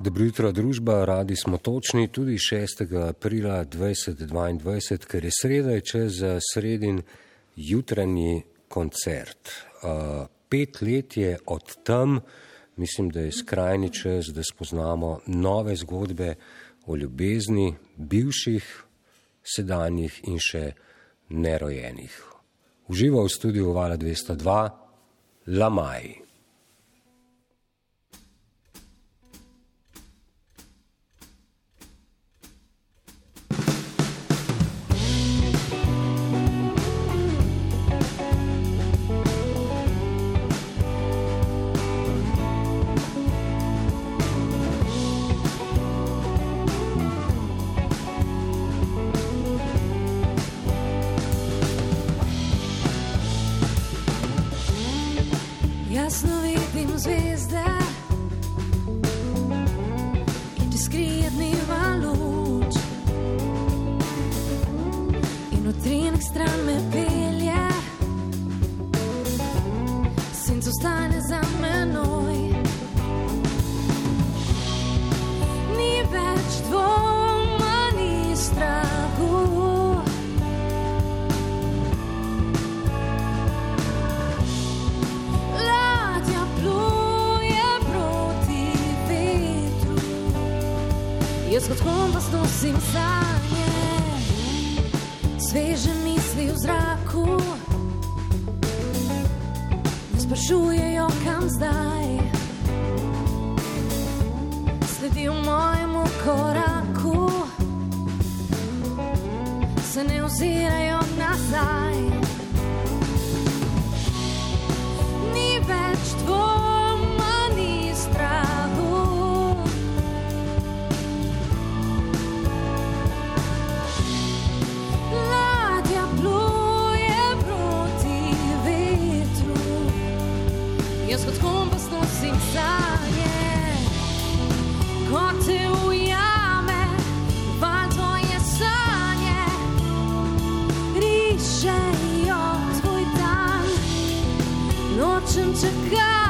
Dobro jutro, družba. Radi smo točni tudi 6. aprila 2022, ker je sreda je čez sredin jutranji koncert. Uh, pet let je od tam, mislim, da je skrajni čas, da spoznamo nove zgodbe o ljubezni bivših, sedanjih in še nerojenih. Uživa v studiu Vala 202, Jaz kot hondas nosim sanje, sveže misli v zraku. Ne sprašujejo, kam zdaj. Sledijo mojemu koraku, se ne ozirajo nazaj. zdanie Koty ujame, walto jest sanie. Riszej o twój dan, noczym czekaj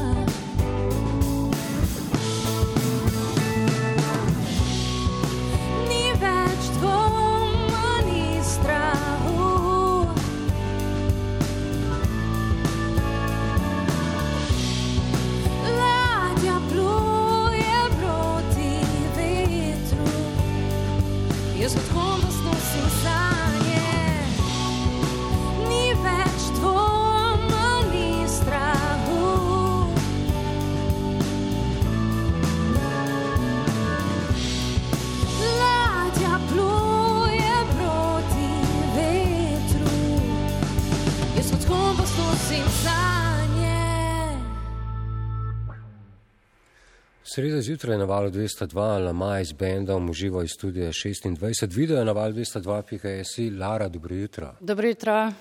Sreda zjutraj na valu 202, Lama iz bendom, uživo iz studija 26, video na valu 202, pika je si, Lara, dobro jutro. Dobro jutro.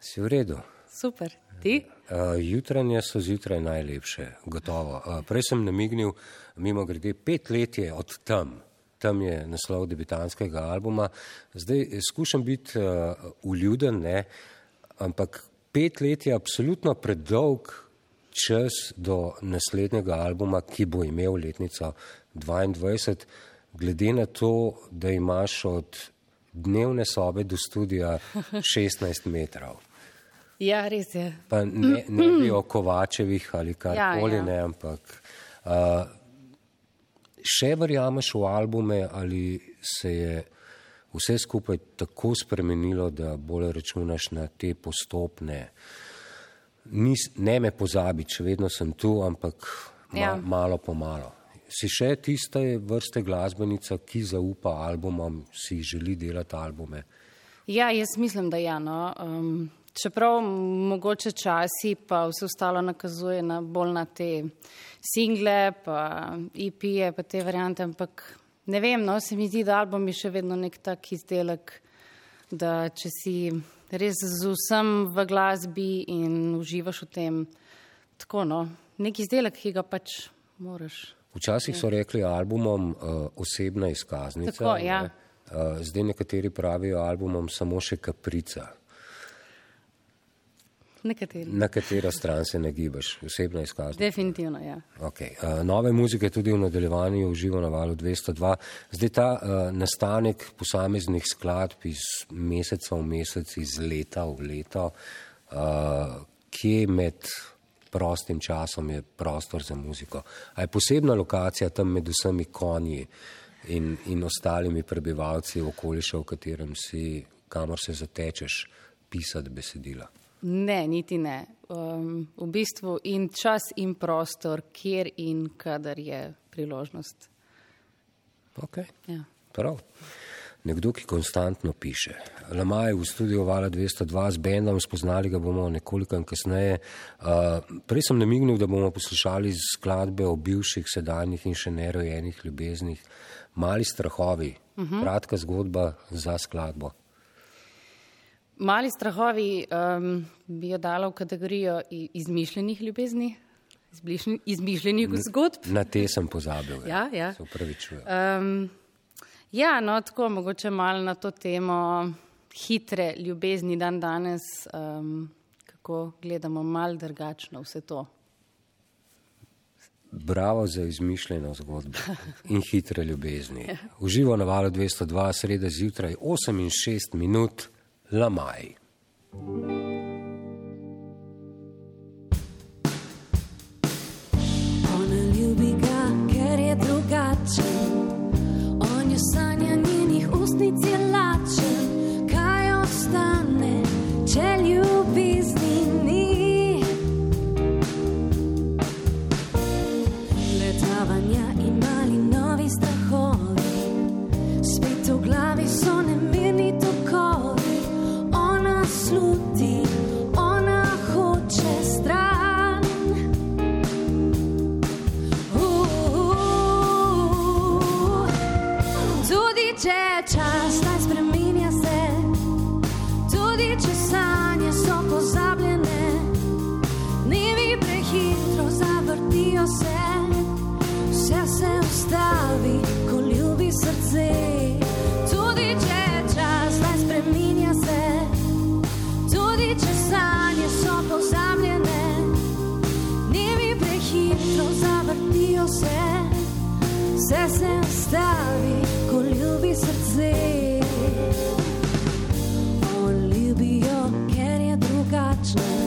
Si v redu? Super, ti? Uh, jutranje so zjutraj najlepše, gotovo. Uh, prej sem namignil, mimo grede, pet let je od tam, tam je naslov debitanskega albuma. Zdaj skušam biti uh, uljuden, ne, ampak pet let je absolutno predolg čas do naslednjega albuma, ki bo imel letnico 22, glede na to, da imaš od dnevne sobe do studija 16 metrov. Ja, res je. Pa ne, ne bi o Kovačevih ali karkoli, ja, ja. ne, ampak uh, še verjameš v albume ali se je vse skupaj tako spremenilo, da bolj računaš na te postopne uh, nis, ne me pozabi, če vedno sem tu, ampak ma, ja. malo po malo. Si še tiste vrste glasbenica, ki zaupa albumom, si želi delati albume? Ja, jaz mislim, da ja. No. Um, čeprav mogoče časi pa vse ostalo nakazuje na bolj na te single, pa EP-je, pa te variante, ampak ne vem, no, se mi zdi, da album je še vedno nek tak izdelek, da če si res z vsem v glasbi in uživaš v tem, tako no, nek izdelek, ki ga pač moraš. Včasih so rekli albumom uh, osebna izkaznica. Tako, ja. ne? uh, zdaj nekateri pravijo albumom samo še kaprica. Nekateri. Na katero stran se nagibaš, osebna izkaznica? Definitivno, ja. Okay. Uh, nove muzike tudi v nadaljevanju uživo na valu 202. Zdaj ta uh, nastanek posameznih skladb iz meseca v mesec, iz leta v leto, uh, kje med prostim časom je prostor za muziko. A je posebna lokacija tam med vsemi konji in, in ostalimi prebivalci okoliša, v katerem si, kamor se zatečeš, pisati besedila? Ne, niti ne. Um, v bistvu in čas in prostor, kjer in kadar je priložnost. Okay. Ja. Prav. Nekdo, ki konstantno piše. Lamaj v studiu Vala 202 z bendom, spoznali ga bomo nekoliko kasneje. Uh, prej sem namignil, da bomo poslušali skladbe o bivših, sedanjih in še nerojenih ljubeznih. Mali strahovi, uh -huh. kratka zgodba za skladbo. Mali strahovi um, bi jo dala v kategorijo izmišljenih ljubezni, izmišljenih zgodb. Na te sem pozabil. Ja, ja. Se upravičujem. Um, ja, no, tako mogoče malo na to temo hitre ljubezni dan danes, um, kako gledamo mal drugačno vse to. Bravo za izmišljeno zgodbo in hitre ljubezni. Uživo na valu 202, sreda zjutraj, 8 in 6 minut. Lamaj. Ona ljubi ga, ker je drugačen. On jo sanja njenih ustnic je lačen. Kaj ostane, če ljubezni drugačna. Ona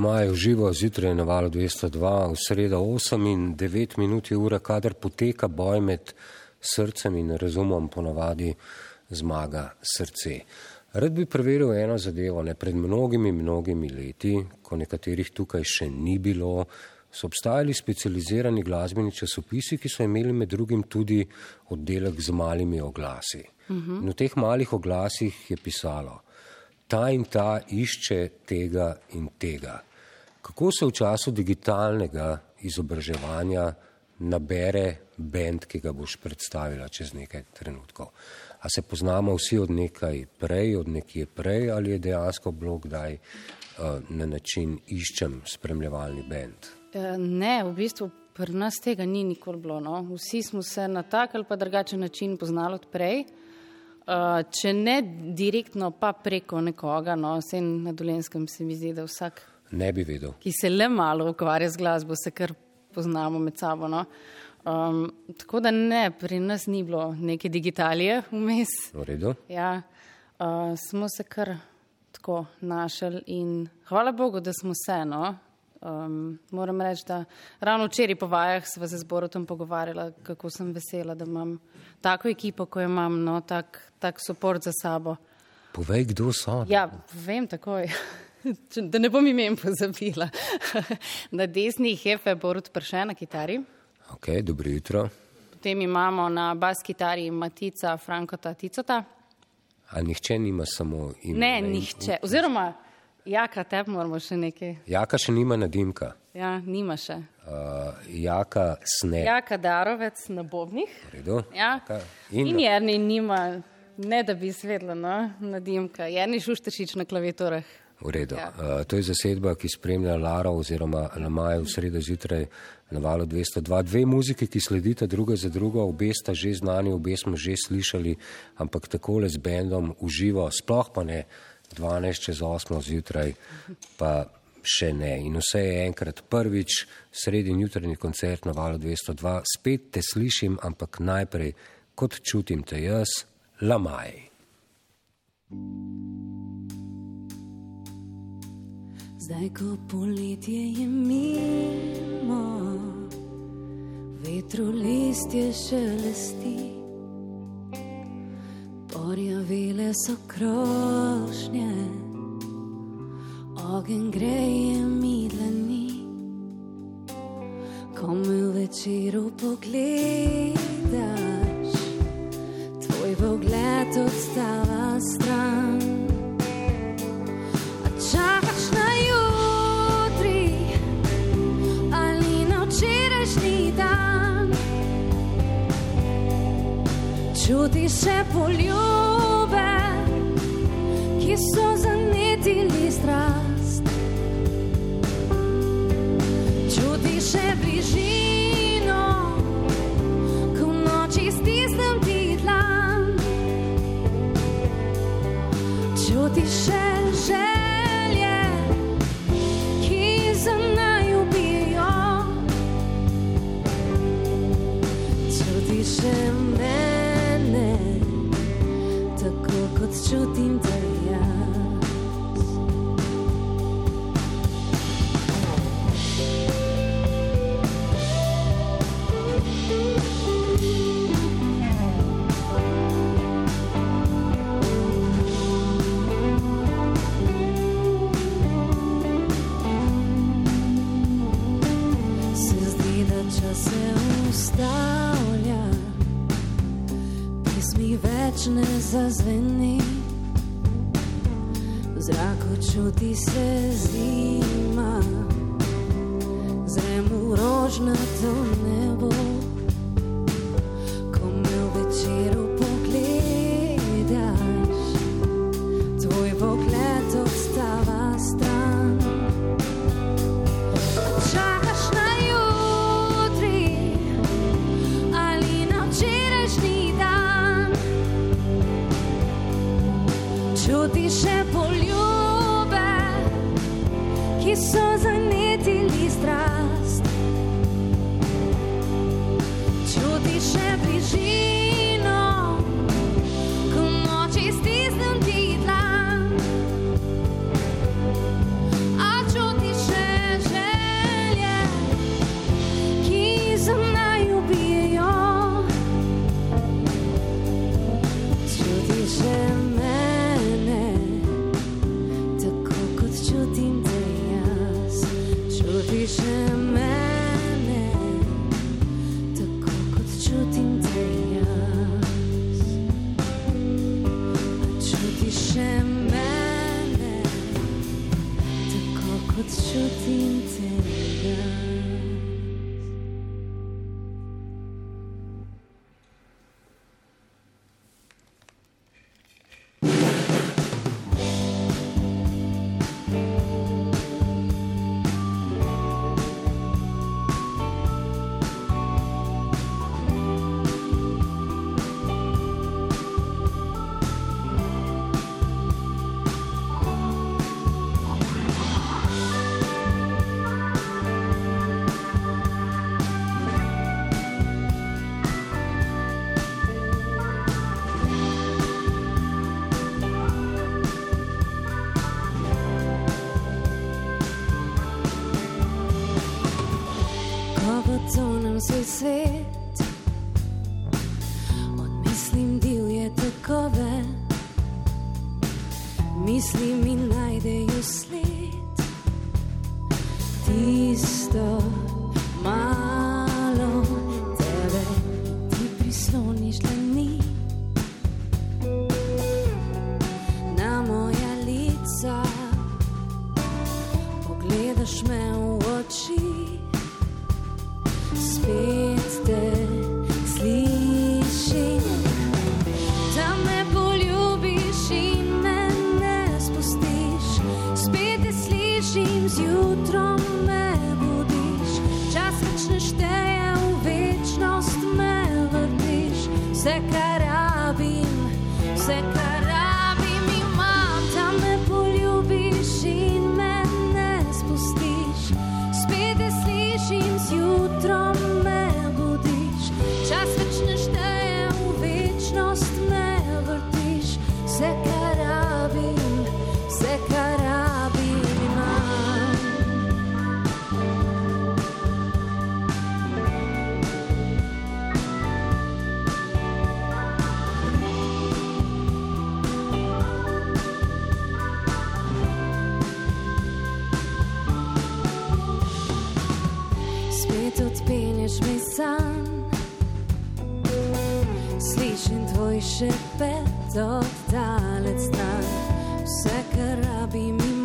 Lama je uživo zjutraj na valu 202, v sredo 8 in 9 minut je ura, kadar poteka boj med srcem in razumom, ponavadi zmaga srce. Rad bi preveril eno zadevo, ne pred mnogimi, mnogimi leti, ko nekaterih tukaj še ni bilo, so obstajali specializirani glasbeni časopisi, ki so imeli med drugim tudi oddelek z malimi oglasi. Uh -huh. In v teh malih oglasih je pisalo, ta in ta išče tega in tega. Kako se v času digitalnega izobraževanja nabere bend, ki ga boš predstavila čez nekaj trenutkov? A se poznamo vsi od nekaj prej, od nekje prej, ali je dejansko bilo kdaj uh, na način iščem spremljevalni bend? Eh, Ne, v bistvu pri nas tega ni nikoli bilo. No. Vsi smo se na tak ali pa drugačen način poznali odprej. Uh, če ne direktno, pa preko nekoga, no, vse na dolenskem se mi zdi, da vsak, Ne bi vedel. ki se le malo ukvarja z glasbo, se kar poznamo med sabo. No. Um, tako da ne, pri nas ni bilo neke digitalije vmes. V redu? Ja, uh, smo se kar tako našli in hvala Bogu, da smo se. No. Um, moram reči, da ravno včeraj po vajah sva se z Borotom pogovarjala, kako sem vesela, da imam tako ekipo, ko jo imam, no, tak, tak podpor za sabo. Povej, kdo so. Ja, vem takoj. Da ne bom imen pozabila. na desni hefe Borut Prše na kitari, Ok, dobro jutro. potem imamo na bas kitari Matica Frankota Ticota. A nihče nima samo ime? Ne, in- nihče. Oziroma, jaka te moramo še nekaj. Jaka še nima nadimka. Ja, nima še. Uh, jaka sne. Jaka Darovec na Bobnih. Redu? Ja. Jaka- In, In, Jerni nima, ne da bi svedla, no, nadimka. Jerni Šuštešič na klaviaturah. V redu. Ja. Uh, to je zasedba, ki spremlja Laro oziroma Lamaje v sredo zjutraj na valu 202. Dve muziki, ki sledita druga za drugo, obe sta že znani, obe smo že slišali, ampak takole z bendom uživo, sploh pa ne 12 čez 8 zjutraj, pa še ne. In vse je enkrat prvič, sredin jutrajni koncert na valu 202. Spet te slišim, ampak najprej, kot čutim te jaz, Lamaj. Zdaj, ko poletje je mimo, vetru listje šelesti, porjavile so krošnje, ogen greje mi dlani. Ko me večeru pogledaš, tvoj pogled odstava stran. Čutiš še poljube, ki so zanetili kot čutim pieces. sam svoj svet. Odmislim divje tekove. Misli mi najdejo sled Tisto piše pet oddalet stan, vse kar rabim imam.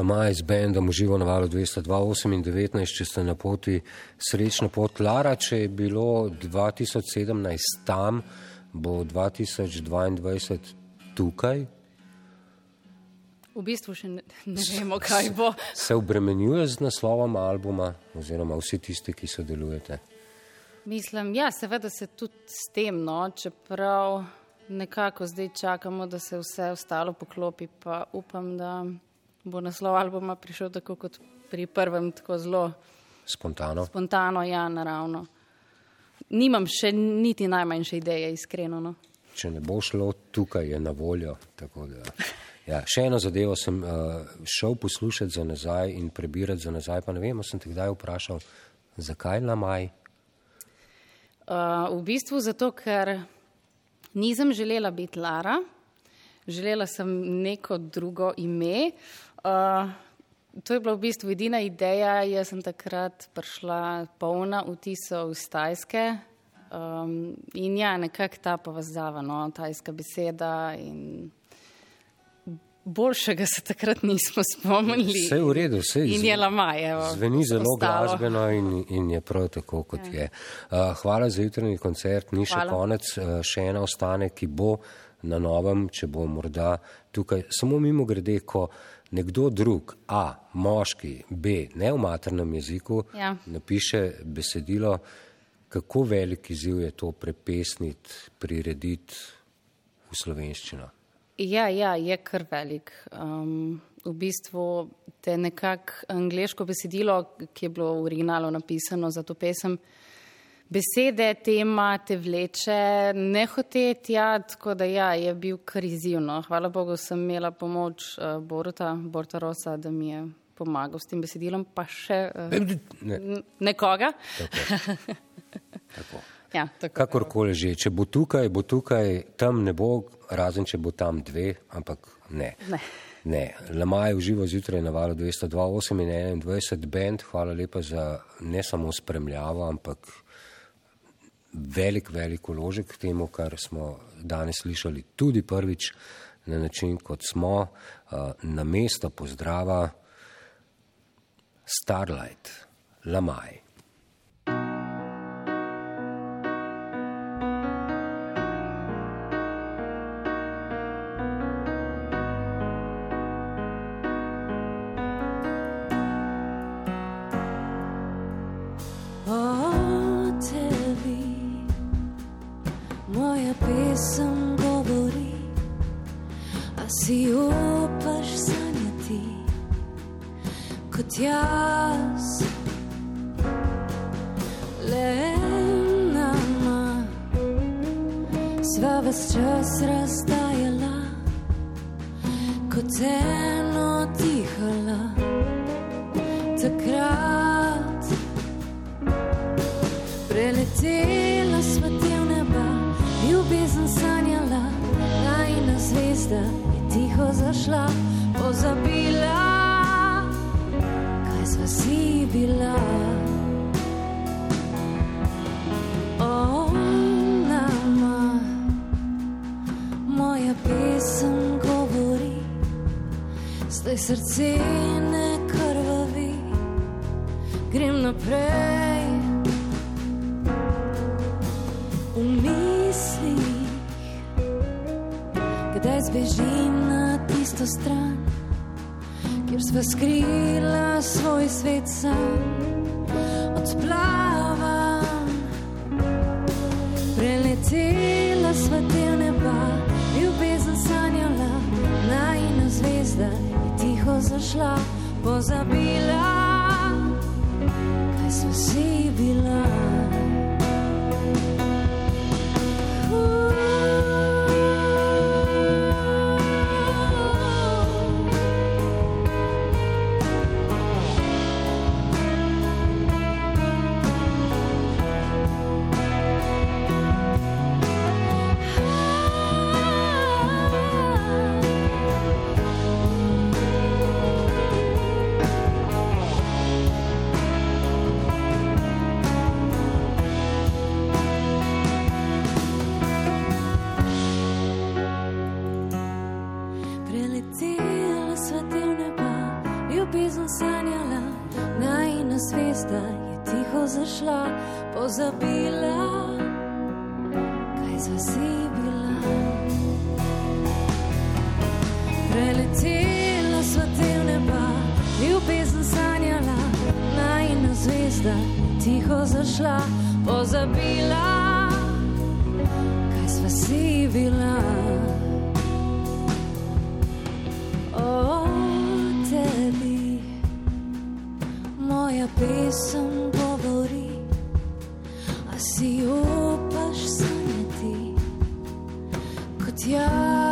Lamaj z bendom uživo na valu 228 in 19, če ste na poti srečno pot Lara, če je bilo 2017 tam, bo 2022 tukaj. V bistvu še ne, ne vemo, kaj bo. Se obremenjuje z naslovom albuma oziroma vsi tisti, ki sodelujete? Mislim, ja, seveda se tudi s tem, no, čeprav nekako zdaj čakamo, da se vse ostalo poklopi, pa upam, da bo naslov albuma prišel tako kot pri prvem, tako zelo spontano. Spontano, ja, naravno. Nimam še niti najmanjše ideje, iskreno. No. Če ne bo šlo, tukaj je na voljo. Ja, še eno zadevo sem uh, šel poslušati za nazaj in prebirati za nazaj, pa ne vem, sem te kdaj vprašal, zakaj Lamaj? Uh, v bistvu zato, ker nisem želela biti Lara, želela sem neko drugo ime. Uh, to je bila v bistvu edina ideja. Jaz sem takrat prišla polna vtisov iz Tajske. Um, in ja, nekako ta povezava, no, tajska beseda. Boljšega se takrat nismo spomnili. Vse je v redu, vse je. In je lamaj. Zveni zelo glasbeno in, in je prav tako, kot ja. je. Uh, hvala za jutranji koncert, ni hvala. še konec, uh, še ena ostane, ki bo na novem, če bo morda tukaj. Samo mimo grede, ko nekdo drug, A, moški, B, ne v maternem jeziku, ja. napiše besedilo, kako velik izziv je to prepesniti, prirediti v slovenščino. Ja, ja, je kar velik. Um, v bistvu te nekako angliško besedilo, ki je bilo v originalu napisano za to pesem, besede, tema te vleče, ne hoteti, ja, tako da ja, je bil kar izjivno. Hvala Bogu sem imela pomoč uh, Borota, Borta Rosa, da mi je pomagal s tem besedilom, pa še uh, ne. nekoga. Tako. Tako. Ja, Kakorkoli že, če bo tukaj, bo tukaj, tam ne bo, razen če bo tam dve, ampak ne. ne. ne. Lamaj uživa zjutraj na valu 228 in 21 bend, hvala lepa za ne samo spremljavo, ampak velik, velik uložek k temu, kar smo danes slišali tudi prvič na način, kot smo, uh, na mesto pozdrava Starlight, Lamaj. sva ves čas razdajala, kot eno dihala. Takrat preletela sva del neba, ljubezen sanjala, najna zvezda je tiho zašla, pozabila, kaj sva si bila. zdaj srce ne krvavi, grem naprej. V mislih, kdaj zbežim na tisto stran, kjer sva skrila svoj svet sam, odplavam, preletela sva tem. zašla, pozabila, kaj smo si bila. Pesem govori, a si upaš sanjati kot jaz.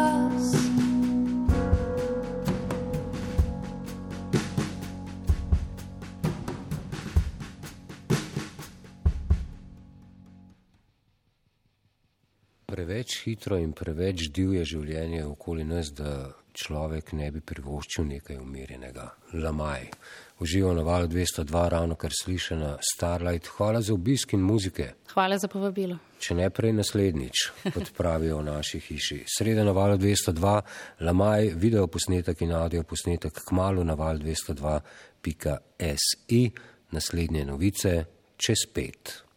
Hitro in preveč divje življenje okoli nas, da človek ne bi privoščil nekaj umirjenega. Lamaj. Uživa na valu 202, ravno kar slišena Starlight. Hvala za obisk in muzike. Hvala za povabilo. Če ne prej naslednjič, kot pravijo v naši hiši. Sreda na valu 202, Lamaj, video posnetek in audio posnetek k malu na val 202.si. Naslednje novice čez pet.